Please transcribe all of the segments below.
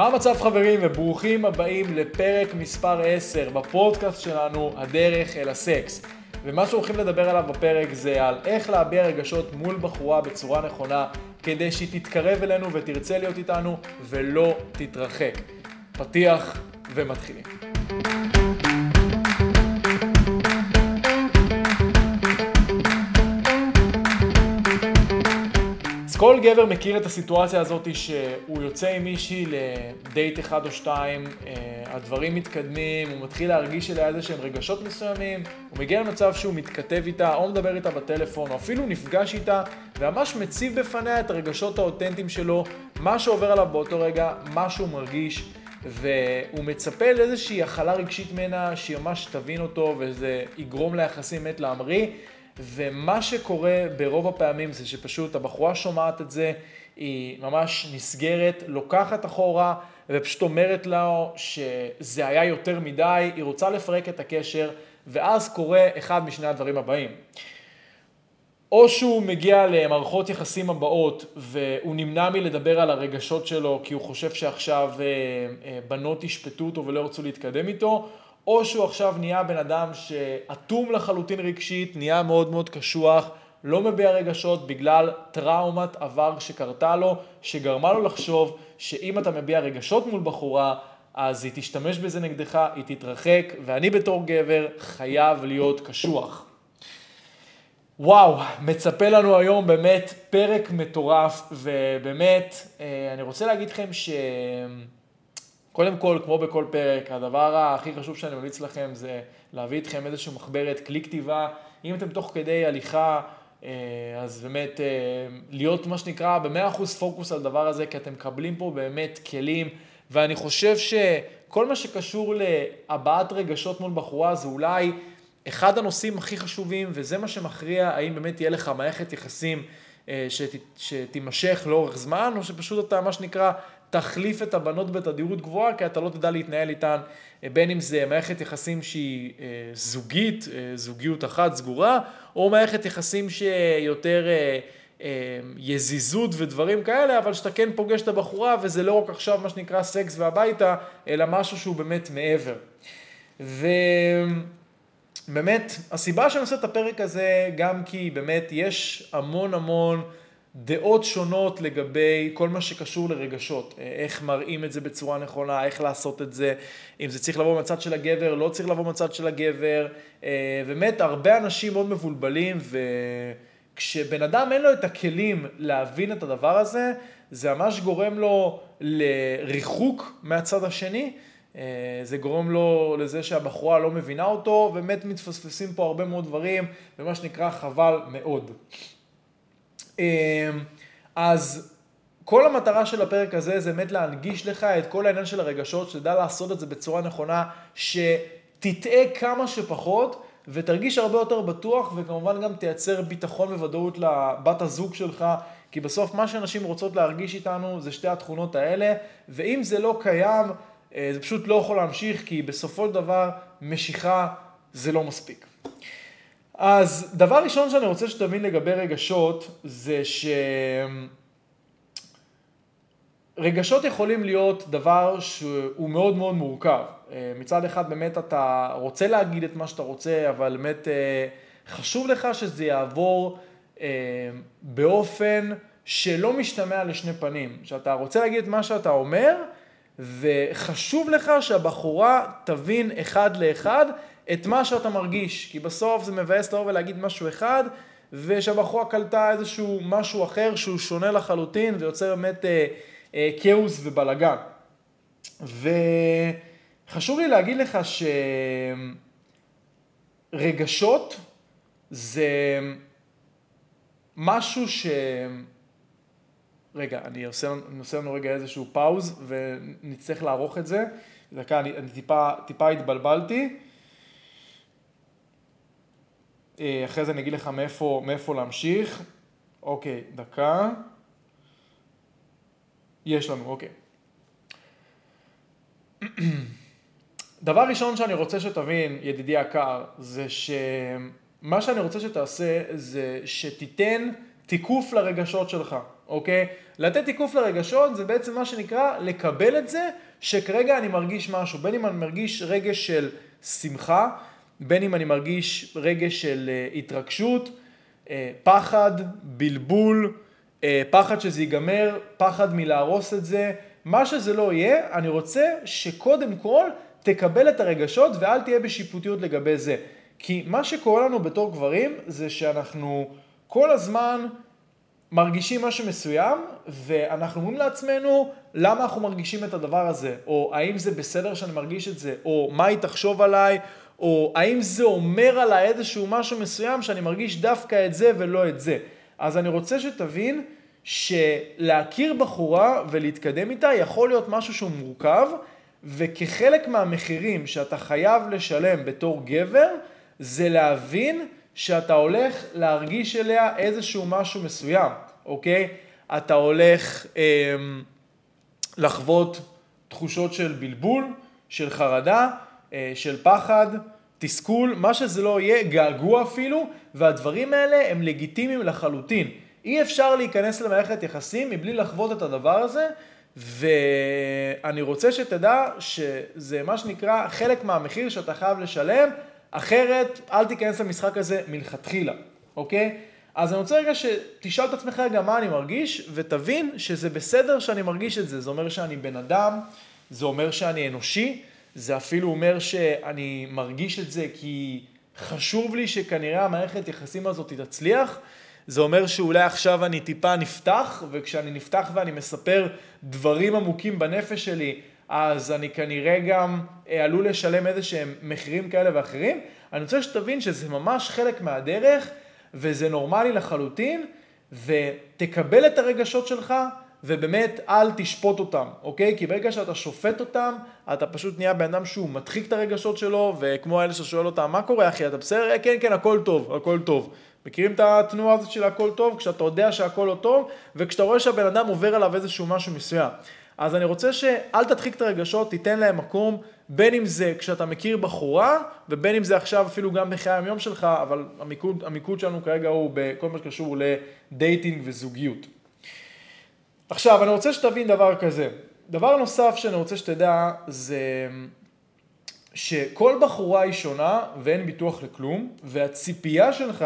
מה המצב חברים וברוכים הבאים לפרק מספר 10 בפודקאסט שלנו הדרך אל הסקס. ומה שהולכים לדבר עליו בפרק זה על איך להביע רגשות מול בחורה בצורה נכונה כדי שהיא תתקרב אלינו ותרצה להיות איתנו ולא תתרחק. פתיח ומתחילים. כל גבר מכיר את הסיטואציה הזאת שהוא יוצא עם מישהי לדייט אחד או שתיים, אה, הדברים מתקדמים, הוא מתחיל להרגיש אליה איזה שהם רגשות מסוימים, הוא מגיע למצב שהוא מתכתב איתה או מדבר איתה בטלפון או אפילו נפגש איתה וממש מציב בפניה את הרגשות האותנטיים שלו, מה שעובר עליו באותו רגע, מה שהוא מרגיש והוא מצפה לאיזושהי הכלה רגשית ממנה שהיא ממש תבין אותו וזה יגרום ליחסים מת להמריא. ומה שקורה ברוב הפעמים זה שפשוט הבחורה שומעת את זה, היא ממש נסגרת, לוקחת אחורה ופשוט אומרת לו שזה היה יותר מדי, היא רוצה לפרק את הקשר ואז קורה אחד משני הדברים הבאים. או שהוא מגיע למערכות יחסים הבאות והוא נמנע מלדבר על הרגשות שלו כי הוא חושב שעכשיו אה, אה, בנות ישפטו אותו ולא ירצו להתקדם איתו, או שהוא עכשיו נהיה בן אדם שאטום לחלוטין רגשית, נהיה מאוד מאוד קשוח, לא מביע רגשות בגלל טראומת עבר שקרתה לו, שגרמה לו לחשוב שאם אתה מביע רגשות מול בחורה, אז היא תשתמש בזה נגדך, היא תתרחק, ואני בתור גבר חייב להיות קשוח. וואו, מצפה לנו היום באמת פרק מטורף, ובאמת, אה, אני רוצה להגיד לכם ש... קודם כל, כמו בכל פרק, הדבר הכי חשוב שאני ממליץ לכם זה להביא איתכם איזושהי מחברת, כלי כתיבה. אם אתם תוך כדי הליכה, אה, אז באמת אה, להיות מה שנקרא ב-100% פוקוס על הדבר הזה, כי אתם מקבלים פה באמת כלים, ואני חושב שכל מה שקשור להבעת רגשות מול בחורה זה אולי אחד הנושאים הכי חשובים, וזה מה שמכריע האם באמת תהיה לך מערכת יחסים אה, שת, שתימשך לאורך זמן, או שפשוט אתה, מה שנקרא, תחליף את הבנות בתדירות גבוהה, כי אתה לא תדע להתנהל איתן, אה, בין אם זה מערכת יחסים שהיא אה, זוגית, אה, זוגיות אחת סגורה, או מערכת יחסים שיותר יזיזות ודברים כאלה, אבל שאתה כן פוגש את הבחורה וזה לא רק עכשיו מה שנקרא סקס והביתה, אלא משהו שהוא באמת מעבר. ובאמת, הסיבה שאני עושה את הפרק הזה, גם כי באמת יש המון המון דעות שונות לגבי כל מה שקשור לרגשות, איך מראים את זה בצורה נכונה, איך לעשות את זה, אם זה צריך לבוא מצד של הגבר, לא צריך לבוא מצד של הגבר, אה, באמת הרבה אנשים מאוד מבולבלים וכשבן אדם אין לו את הכלים להבין את הדבר הזה, זה ממש גורם לו לריחוק מהצד השני, אה, זה גורם לו לזה שהבחורה לא מבינה אותו, ובאמת מתפספסים פה הרבה מאוד דברים, ומה שנקרא חבל מאוד. אמ, אז כל המטרה של הפרק הזה זה באמת להנגיש לך את כל העניין של הרגשות, שתדע לעשות את זה בצורה נכונה, שתטעה כמה שפחות ותרגיש הרבה יותר בטוח וכמובן גם תייצר ביטחון וודאות לבת הזוג שלך, כי בסוף מה שאנשים רוצות להרגיש איתנו זה שתי התכונות האלה, ואם זה לא קיים, אה, זה פשוט לא יכול להמשיך, כי בסופו של דבר משיכה זה לא מספיק. אז דבר ראשון שאני רוצה שתבין לגבי רגשות, זה שרגשות יכולים להיות דבר שהוא מאוד מאוד מורכב. אה, מצד אחד באמת אתה רוצה להגיד את מה שאתה רוצה, אבל באמת אה, חשוב לך שזה יעבור אה, באופן שלא משתמע לשני פנים. שאתה רוצה להגיד את מה שאתה אומר, וחשוב לך שהבחורה תבין אחד לאחד את מה שאתה מרגיש, כי בסוף זה מבאס לבוא ולהגיד משהו אחד, ושהבחורה קלטה איזשהו משהו אחר שהוא שונה לחלוטין ויוצר באמת אה, אה, כאוס ובלאגן. וחשוב לי להגיד לך שרגשות זה משהו ש... רגע, אני עושה, אני עושה לנו רגע איזשהו פאוז ונצטרך לערוך את זה. דקה, אני, אני טיפה, טיפה התבלבלתי. אה, אחרי זה אני אגיד לך מאיפה, מאיפה להמשיך. אוקיי, דקה. יש לנו, אוקיי. דבר ראשון שאני רוצה שתבין, ידידי יקר, זה שמה שאני רוצה שתעשה זה שתיתן תיקוף לרגשות שלך, אוקיי? לתת תיקוף לרגשות זה בעצם מה שנקרא לקבל את זה שכרגע אני מרגיש משהו, בין אם אני מרגיש רגש של שמחה, בין אם אני מרגיש רגש של uh, התרגשות, uh, פחד, בלבול, uh, פחד שזה ייגמר, פחד מלהרוס את זה, מה שזה לא יהיה, אני רוצה שקודם כל תקבל את הרגשות ואל תהיה בשיפוטיות לגבי זה. כי מה שקורה לנו בתור גברים זה שאנחנו כל הזמן מרגישים משהו מסוים ואנחנו אומרים לעצמנו למה אנחנו מרגישים את הדבר הזה, או האם זה בסדר שאני מרגיש את זה, או מה היא תחשוב עליי, או האם זה אומר עליי איזשהו משהו מסוים שאני מרגיש דווקא את זה ולא את זה. אז אני רוצה שתבין שלהכיר בחורה ולהתקדם איתה יכול להיות משהו שהוא מורכב, וכחלק מהמחירים שאתה חייב לשלם בתור גבר, זה להבין שאתה הולך להרגיש אליה איזשהו משהו מסוים, אוקיי? אתה הולך אה, לחוות תחושות של בלבול, של חרדה, של פחד, תסכול, מה שזה לא יהיה, געגוע אפילו, והדברים האלה הם לגיטימיים לחלוטין. אי אפשר להיכנס למערכת יחסים מבלי לחוות את הדבר הזה, ואני רוצה שתדע שזה מה שנקרא חלק מהמחיר שאתה חייב לשלם, אחרת אל תיכנס למשחק הזה מלכתחילה, אוקיי? אז אני רוצה רגע שתשאל את עצמך רגע מה אני מרגיש, ותבין שזה בסדר שאני מרגיש את זה. זה אומר שאני בן אדם, זה אומר שאני אנושי, זה אפילו אומר שאני מרגיש את זה כי חשוב לי שכנראה המערכת יחסים הזאת תצליח. זה אומר שאולי עכשיו אני טיפה נפתח, וכשאני נפתח ואני מספר דברים עמוקים בנפש שלי, אז אני כנראה גם אה, עלול לשלם איזה שהם מחירים כאלה ואחרים. אני רוצה שתבין שזה ממש חלק מהדרך, וזה נורמלי לחלוטין, ותקבל את הרגשות שלך, ובאמת אל תשפוט אותם, אוקיי? כי ברגע שאתה שופט אותם, אתה פשוט נהיה בן אדם שהוא מדחיק את הרגשות שלו, וכמו אלה ששואל אותם, מה קורה אחי, אתה בסדר? כן, כן, הכל טוב, הכל טוב. מכירים את התנועה הזאת של הכל טוב? כשאתה יודע שהכל לא טוב, וכשאתה רואה שהבן אדם עובר עליו איזשהו משהו מסוים. אז אני רוצה שאל תדחיק את הרגשות, תיתן להם מקום, בין אם זה כשאתה מכיר בחורה, ובין אם זה עכשיו אפילו גם בחיי היום שלך, אבל המיקוד, המיקוד שלנו כרגע הוא בכל מה שקשור לדייטינג וזוגיות. עכשיו, אני רוצה שתבין דבר כזה. דבר נוסף שאני רוצה שתדע זה שכל בחורה היא שונה ואין ביטוח לכלום, והציפייה שלך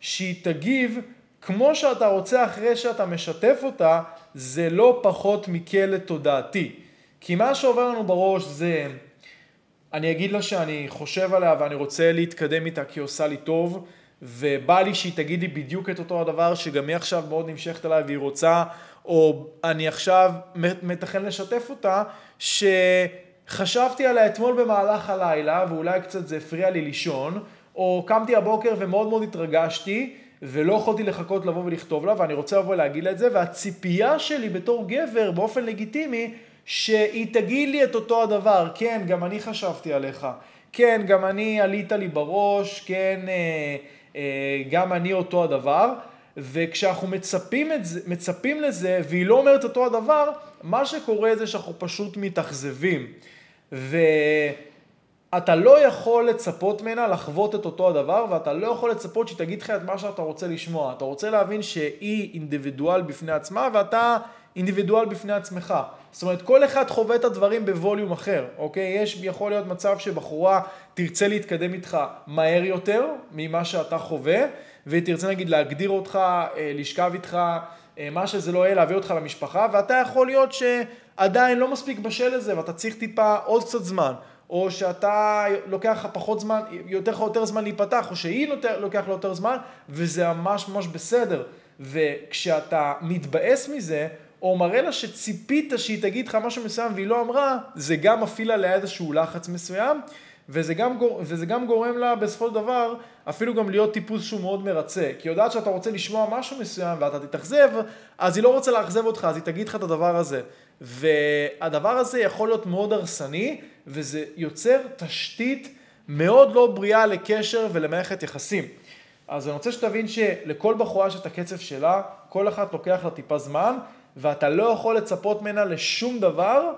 שהיא תגיב כמו שאתה רוצה אחרי שאתה משתף אותה, זה לא פחות מכלא תודעתי. כי מה שעובר לנו בראש זה, אני אגיד לה שאני חושב עליה ואני רוצה להתקדם איתה כי היא עושה לי טוב, ובא לי שהיא תגיד לי בדיוק את אותו הדבר, שגם היא עכשיו מאוד נמשכת אליי והיא רוצה, או אני עכשיו מתכן לשתף אותה, שחשבתי עליה אתמול במהלך הלילה, ואולי קצת זה הפריע לי לישון, או קמתי הבוקר ומאוד מאוד התרגשתי, ולא יכולתי לחכות לבוא ולכתוב לה, ואני רוצה לבוא להגיד לה את זה, והציפייה שלי בתור גבר, באופן לגיטימי, שהיא תגיד לי את אותו הדבר, כן, גם אני חשבתי עליך, כן, גם אני עלית לי בראש, כן, אה, אה, גם אני אותו הדבר, וכשאנחנו מצפים, זה, מצפים לזה, והיא לא אומרת אותו הדבר, מה שקורה זה שאנחנו פשוט מתאכזבים. ו... אתה לא יכול לצפות ממנה לחוות את אותו הדבר, ואתה לא יכול לצפות שהיא תגיד לך את מה שאתה רוצה לשמוע. אתה רוצה להבין שהיא אינדיבידואל בפני עצמה, ואתה אינדיבידואל בפני עצמך. זאת אומרת, כל אחד חווה את הדברים בווליום אחר, אוקיי? יש, יכול להיות מצב שבחורה תרצה להתקדם איתך מהר יותר ממה שאתה חווה, והיא תרצה נגיד להגדיר אותך, אה, לשכב איתך, אה, מה שזה לא יהיה, להביא אותך למשפחה, ואתה יכול להיות שעדיין לא מספיק בשל לזה, ואתה צריך טיפה עוד קצת זמן. או שאתה לוקח לך פחות זמן, יותר לך יותר זמן להיפתח, או שהיא לוקח לה יותר זמן, וזה ממש ממש בסדר. וכשאתה מתבאס מזה, או מראה לה שציפית שהיא תגיד לך משהו מסוים והיא לא אמרה, זה גם מפעיל עליה איזשהו לחץ מסוים, וזה גם, גור, וזה גם גורם לה בסופו של דבר אפילו גם להיות טיפוס שהוא מאוד מרצה. כי היא יודעת שאתה רוצה לשמוע משהו מסוים ואתה תתאכזב, אז היא לא רוצה לאכזב אותך, אז היא תגיד לך את הדבר הזה. והדבר הזה יכול להיות מאוד הרסני, וזה יוצר תשתית מאוד לא בריאה לקשר ולמערכת יחסים. אז אני רוצה שתבין שלכל בחורה יש את הקצב שלה, כל אחת לוקח לה טיפה זמן, ואתה לא יכול לצפות ממנה לשום דבר,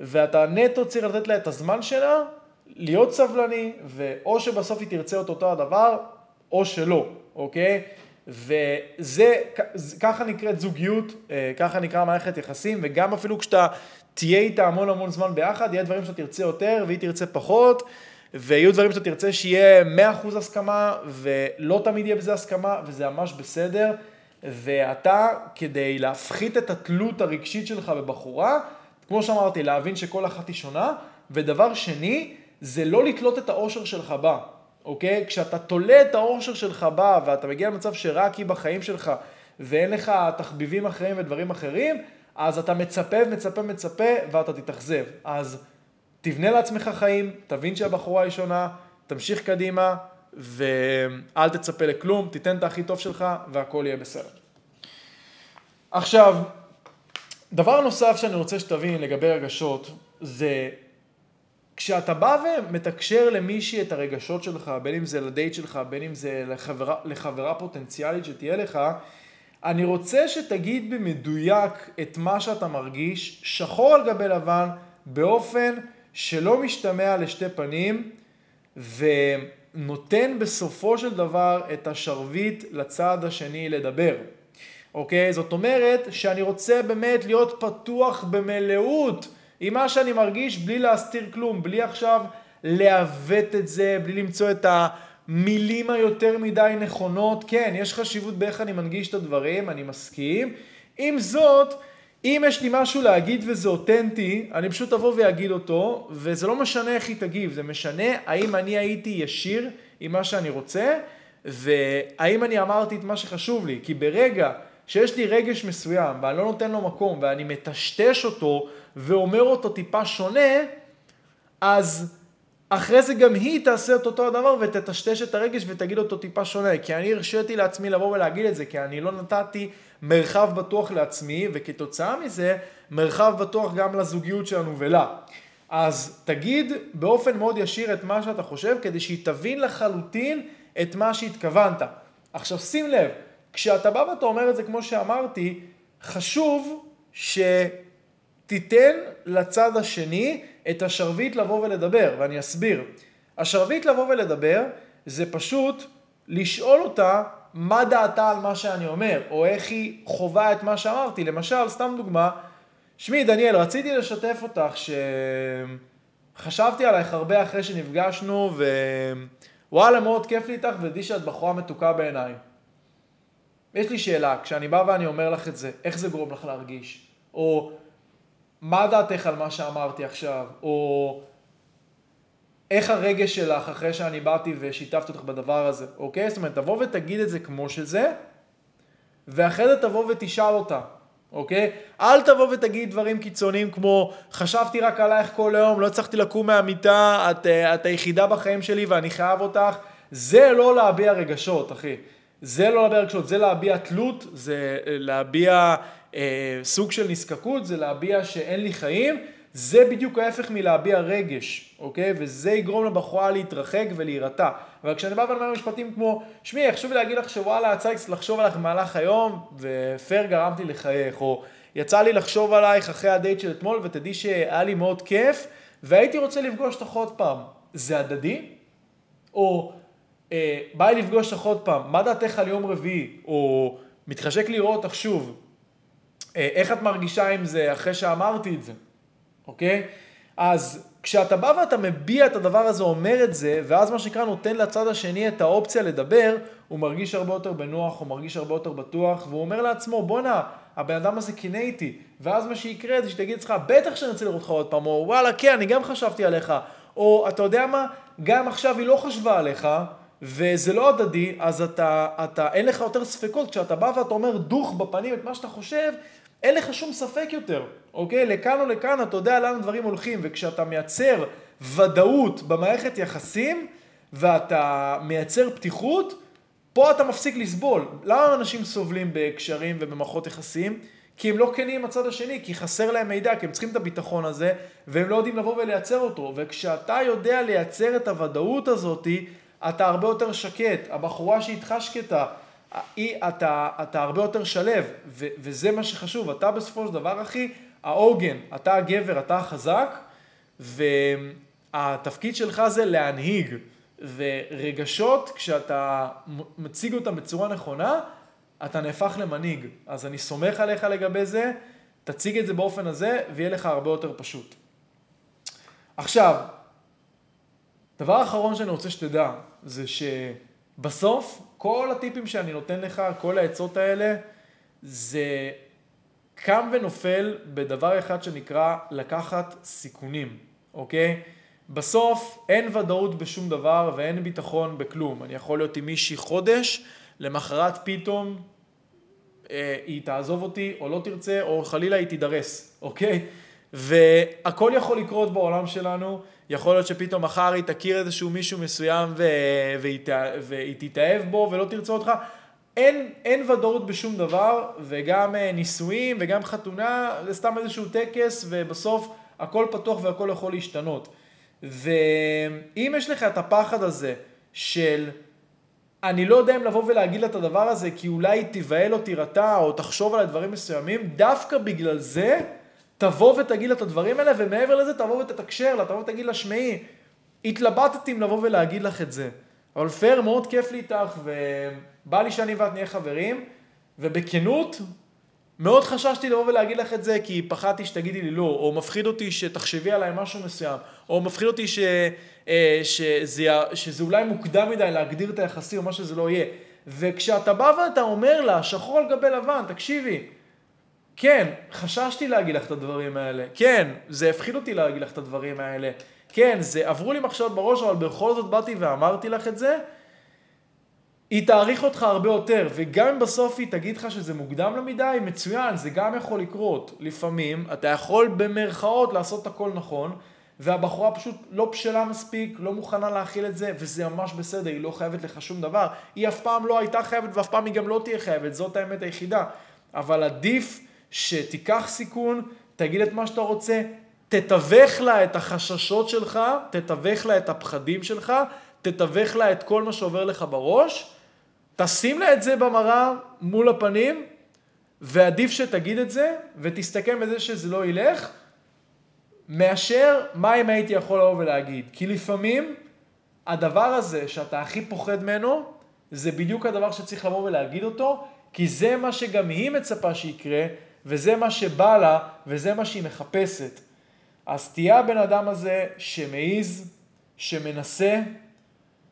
ואתה נטו צריך לתת לה את הזמן שלה, להיות סבלני, ואו שבסוף היא תרצה את אותו הדבר, או שלא, אוקיי? וזה, ככה נקראת זוגיות, אה, ככה נקרא מערכת יחסים, וגם אפילו כשאתה תהיה איתה המון המון זמן ביחד, יהיה דברים שאתה תרצה יותר והיא תרצה פחות, ויהיו דברים שאתה תרצה שיהיה 100% הסכמה, ולא תמיד יהיה בזה הסכמה, וזה ממש בסדר. ואתה, כדי להפחית את התלות הרגשית שלך בבחורה, כמו שאמרתי, להבין שכל אחת היא שונה, ודבר שני, זה לא לתלות את האושר שלך בה, אוקיי? כשאתה תולה את האושר שלך בה, ואתה מגיע למצב שרק היא בחיים שלך, ואין לך תחביבים אחרים ודברים אחרים, אז אתה מצפה, מצפה, מצפה, ואתה תתאכזב. אז תבנה לעצמך חיים, תבין שהבחורה היא שונה, תמשיך קדימה, ואל תצפה לכלום, תיתן את הכי טוב שלך, והכל יהיה בסדר. עכשיו, דבר נוסף שאני רוצה שתבין לגבי רגשות, זה כשאתה בא ומתקשר למישהי את הרגשות שלך, בין אם זה לדייט שלך, בין אם זה לחברה, לחברה פוטנציאלית שתהיה לך, אני רוצה שתגיד במדויק את מה שאתה מרגיש, שחור על גבי לבן, באופן שלא משתמע לשתי פנים, ונותן בסופו של דבר את השרביט לצד השני לדבר. אוקיי? זאת אומרת שאני רוצה באמת להיות פתוח במלאות עם מה שאני מרגיש בלי להסתיר כלום, בלי עכשיו לעוות את זה, בלי למצוא את המילים היותר מדי נכונות. כן, יש חשיבות באיך אני מנגיש את הדברים, אני מסכים. עם זאת, אם יש לי משהו להגיד וזה אותנטי, אני פשוט אבוא ואגיד אותו, וזה לא משנה איך היא תגיב, זה משנה האם אני הייתי ישיר עם מה שאני רוצה, והאם אני אמרתי את מה שחשוב לי. כי ברגע שיש לי רגש מסוים ואני לא נותן לו מקום ואני מטשטש אותו ואומר אותו טיפה שונה, אז אחרי זה גם היא תעשה את אותו הדבר ותטשטש את הרגש ותגיד אותו טיפה שונה. כי אני הרשיתי לעצמי לבוא ולהגיד את זה, כי אני לא נתתי מרחב בטוח לעצמי, וכתוצאה מזה מרחב בטוח גם לזוגיות שלנו ולה. אז תגיד באופן מאוד ישיר את מה שאתה חושב, כדי שהיא תבין לחלוטין את מה שהתכוונת. עכשיו שים לב, כשאתה בא ואתה אומר את זה כמו שאמרתי, חשוב שתיתן לצד השני את השרביט לבוא ולדבר, ואני אסביר. השרביט לבוא ולדבר זה פשוט לשאול אותה מה דעתה על מה שאני אומר, או איך היא חווה את מה שאמרתי. למשל, סתם דוגמה, שמי דניאל, רציתי לשתף אותך שחשבתי עלייך הרבה אחרי שנפגשנו, ווואלה, מאוד כיף לי איתך, ודעי שאת בחורה מתוקה בעיניי. יש לי שאלה, כשאני בא ואני אומר לך את זה, איך זה גורם לך להרגיש? או מה דעתך על מה שאמרתי עכשיו? או איך הרגש שלך אחרי שאני באתי ושיתפתי אותך בדבר הזה, אוקיי? זאת אומרת, תבוא ותגיד את זה כמו שזה, ואחרי זה תבוא ותשאל אותה, אוקיי? אל תבוא ותגיד דברים קיצוניים כמו, חשבתי רק עלייך כל היום, לא הצלחתי לקום מהמיטה, את, את היחידה בחיים שלי ואני חייב אותך. זה לא להביע רגשות, אחי. זה לא להביע רגשות, זה להביע תלות, זה להביע אה, סוג של נזקקות, זה להביע שאין לי חיים, זה בדיוק ההפך מלהביע רגש, אוקיי? וזה יגרום לבחורה להתרחק ולהירתע. אבל כשאני בא ואומר משפטים כמו, שמי, חשוב לי להגיד לך שוואלה, יצא לי לחשוב עליך במהלך היום, ופייר גרמתי לחייך, או יצא לי לחשוב עלייך אחרי הדייט של אתמול, ותדעי שהיה לי מאוד כיף, והייתי רוצה לפגוש אותך עוד פעם. זה הדדי? או אה, לי לפגוש אותך עוד פעם, מה דעתך על יום רביעי? או מתחשק לראות אותך שוב. אה, איך את מרגישה עם זה אחרי שאמרתי את זה, אוקיי? אז כשאתה בא ואתה מביע את הדבר הזה, אומר את זה, ואז מה שנקרא נותן לצד השני את האופציה לדבר, הוא מרגיש הרבה יותר בנוח, הוא מרגיש הרבה יותר בטוח, והוא אומר לעצמו, בואנה, הבן אדם הזה קינא איתי, ואז מה שיקרה זה שתגיד לך, בטח שאני רוצה לראות אותך עוד פעם, או וואלה, כן, אני גם חשבתי עליך, או אתה יודע מה, גם עכשיו היא לא חשבה עליך, וזה לא הדדי, אז אתה, אתה, אין לך יותר ספקות, כשאתה בא ואתה אומר דוך בפנים את מה שאתה חושב, אין לך שום ספק יותר, אוקיי? לכאן או לכאן אתה יודע לאן דברים הולכים, וכשאתה מייצר ודאות במערכת יחסים, ואתה מייצר פתיחות, פה אתה מפסיק לסבול. למה אנשים סובלים בקשרים ובמערכות יחסים? כי הם לא כנים עם הצד השני, כי חסר להם מידע, כי הם צריכים את הביטחון הזה, והם לא יודעים לבוא ולייצר אותו. וכשאתה יודע לייצר את הוודאות הזאתי, אתה הרבה יותר שקט. הבחורה שאיתך שקטה, היא, אתה, אתה הרבה יותר שלב, ו, וזה מה שחשוב. אתה בסופו של דבר, אחי, העוגן, אתה הגבר, אתה החזק, והתפקיד שלך זה להנהיג. ורגשות, כשאתה מציג אותם בצורה נכונה, אתה נהפך למנהיג. אז אני סומך עליך לגבי זה, תציג את זה באופן הזה, ויהיה לך הרבה יותר פשוט. עכשיו, דבר אחרון שאני רוצה שתדע, זה שבסוף, כל הטיפים שאני נותן לך, כל העצות האלה, זה קם ונופל בדבר אחד שנקרא לקחת סיכונים, אוקיי? בסוף אין ודאות בשום דבר ואין ביטחון בכלום. אני יכול להיות עם מישהי חודש, למחרת פתאום אה, היא תעזוב אותי או לא תרצה, או חלילה היא תידרס, אוקיי? והכל יכול לקרות בעולם שלנו. יכול להיות שפתאום מחר היא תכיר איזשהו מישהו מסוים ו... והיא, ת... והיא תתאהב בו ולא תרצה אותך. אין, אין ודאות בשום דבר, וגם אה, נישואים וגם חתונה, זה סתם איזשהו טקס, ובסוף הכל פתוח והכל יכול להשתנות. ואם יש לך את הפחד הזה של אני לא יודע אם לבוא ולהגיד לה את הדבר הזה, כי אולי תיבהל או תירתע, או תחשוב על דברים מסוימים, דווקא בגלל זה, תבוא ותגיד לה את הדברים האלה, ומעבר לזה תבוא ותתקשר לה, תבוא ותגיד לה, שמעי, התלבטתי אם לבוא ולהגיד לך את זה. אבל פייר, מאוד כיף לי איתך, ובא לי שאני ואת נהיה חברים, ובכנות, מאוד חששתי לבוא ולהגיד לך את זה, כי פחדתי שתגידי לי לא, או מפחיד אותי שתחשבי עליי משהו מסוים, או מפחיד אותי ש, אה, שזה, שזה אולי מוקדם מדי להגדיר את היחסים, או מה שזה לא יהיה. וכשאתה בא ואתה אומר לה, שחור על גבי לבן, תקשיבי, כן, חששתי להגיד לך את הדברים האלה, כן, זה הפחיד אותי להגיד לך את הדברים האלה, כן, זה עברו לי מחשבות בראש, אבל בכל זאת באתי ואמרתי לך את זה, היא תעריך אותך הרבה יותר, וגם אם בסוף היא תגיד לך שזה מוקדם למידי, מצוין, זה גם יכול לקרות. לפעמים אתה יכול במרכאות לעשות הכל נכון, והבחורה פשוט לא בשלה מספיק, לא מוכנה להכיל את זה, וזה ממש בסדר, היא לא חייבת לך שום דבר. היא אף פעם לא הייתה חייבת ואף פעם היא גם לא תהיה חייבת, זאת האמת היחידה. אבל עדיף שתיקח סיכון, תגיד את מה שאתה רוצה, תתווך לה את החששות שלך, תתווך לה את הפחדים שלך, תתווך לה את כל מה שעובר לך בראש, תשים לה את זה במראה מול הפנים, ועדיף שתגיד את זה, ותסתכל בזה שזה לא ילך, מאשר מה אם הייתי יכול לבוא ולהגיד. כי לפעמים הדבר הזה שאתה הכי פוחד ממנו, זה בדיוק הדבר שצריך לבוא ולהגיד אותו, כי זה מה שגם היא מצפה שיקרה, וזה מה שבא לה, וזה מה שהיא מחפשת. אז תהיה הבן אדם הזה שמעיז, שמנסה,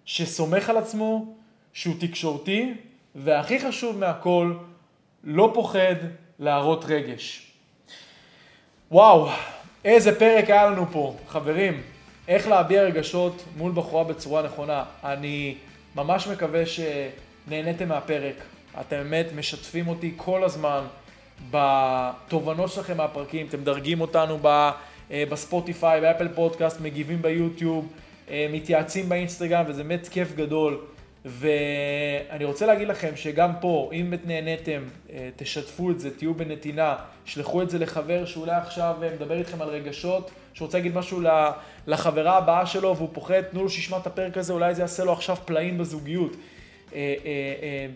שסומך על עצמו, שהוא תקשורתי, והכי חשוב מהכל, לא פוחד להראות רגש. וואו, איזה פרק היה לנו פה, חברים. איך להביע רגשות מול בחורה בצורה נכונה. אני ממש מקווה שנהניתם מהפרק. אתם באמת משתפים אותי כל הזמן בתובנות שלכם מהפרקים. אתם מדרגים אותנו אה, בספוטיפיי, באפל פודקאסט, מגיבים ביוטיוב, אה, מתייעצים באינסטגרם, וזה באמת כיף גדול. ואני רוצה להגיד לכם שגם פה, אם נהניתם, אה, תשתפו את זה, תהיו בנתינה, שלחו את זה לחבר שאולי עכשיו מדבר איתכם על רגשות, שרוצה להגיד משהו לחברה הבאה שלו והוא פוחד, תנו לו שישמע את הפרק הזה, אולי זה יעשה לו עכשיו פלאים בזוגיות.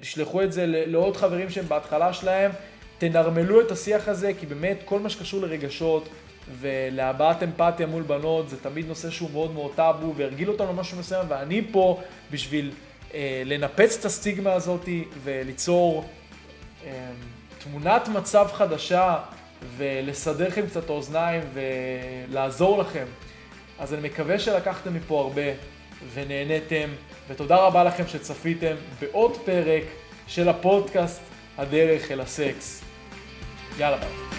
תשלחו את זה לעוד חברים שהם בהתחלה שלהם, תנרמלו את השיח הזה, כי באמת כל מה שקשור לרגשות, ולהבעת אמפתיה מול בנות זה תמיד נושא שהוא מאוד מאוד טאבו והרגיל אותנו למשהו מסוים ואני פה בשביל אה, לנפץ את הסטיגמה הזאת וליצור אה, תמונת מצב חדשה ולסדר לכם קצת האוזניים ולעזור לכם. אז אני מקווה שלקחתם מפה הרבה ונהניתם, ותודה רבה לכם שצפיתם בעוד פרק של הפודקאסט הדרך אל הסקס. יאללה ביי.